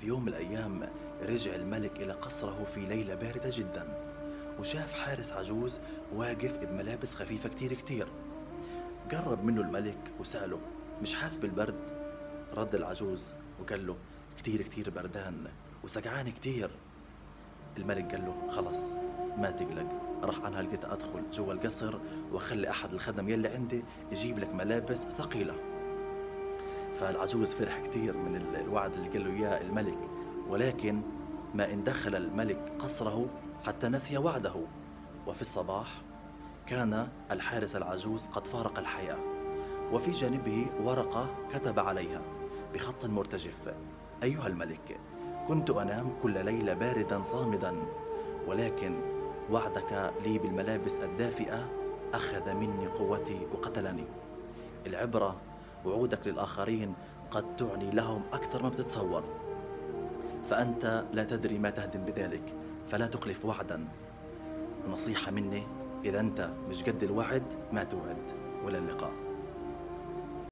في يوم من الأيام رجع الملك إلى قصره في ليلة باردة جدا وشاف حارس عجوز واقف بملابس خفيفة كتير كتير. قرب منه الملك وسأله مش حاس بالبرد رد العجوز وقال له كتير كتير بردان وسقعان كتير. الملك قال له خلص ما تقلق راح أنا لقيت أدخل جوا القصر وأخلي أحد الخدم يلي عندي يجيب لك ملابس ثقيلة. فالعجوز فرح كتير من الوعد اللي قال له إياه الملك. ولكن ما إن دخل الملك قصره حتى نسي وعده. وفي الصباح كان الحارس العجوز قد فارق الحياة. وفي جانبه ورقة كتب عليها بخط مرتجف. أيها الملك كنت أنام كل ليلة باردا صامدا ولكن وعدك لي بالملابس الدافئة أخذ مني قوتي وقتلني. العبرة وعودك للآخرين قد تعني لهم أكثر ما بتتصور. فأنت لا تدري ما تهدم بذلك فلا تخلف وعدا. نصيحة مني إذا أنت مش قد الوعد ما توعد. ولا اللقاء.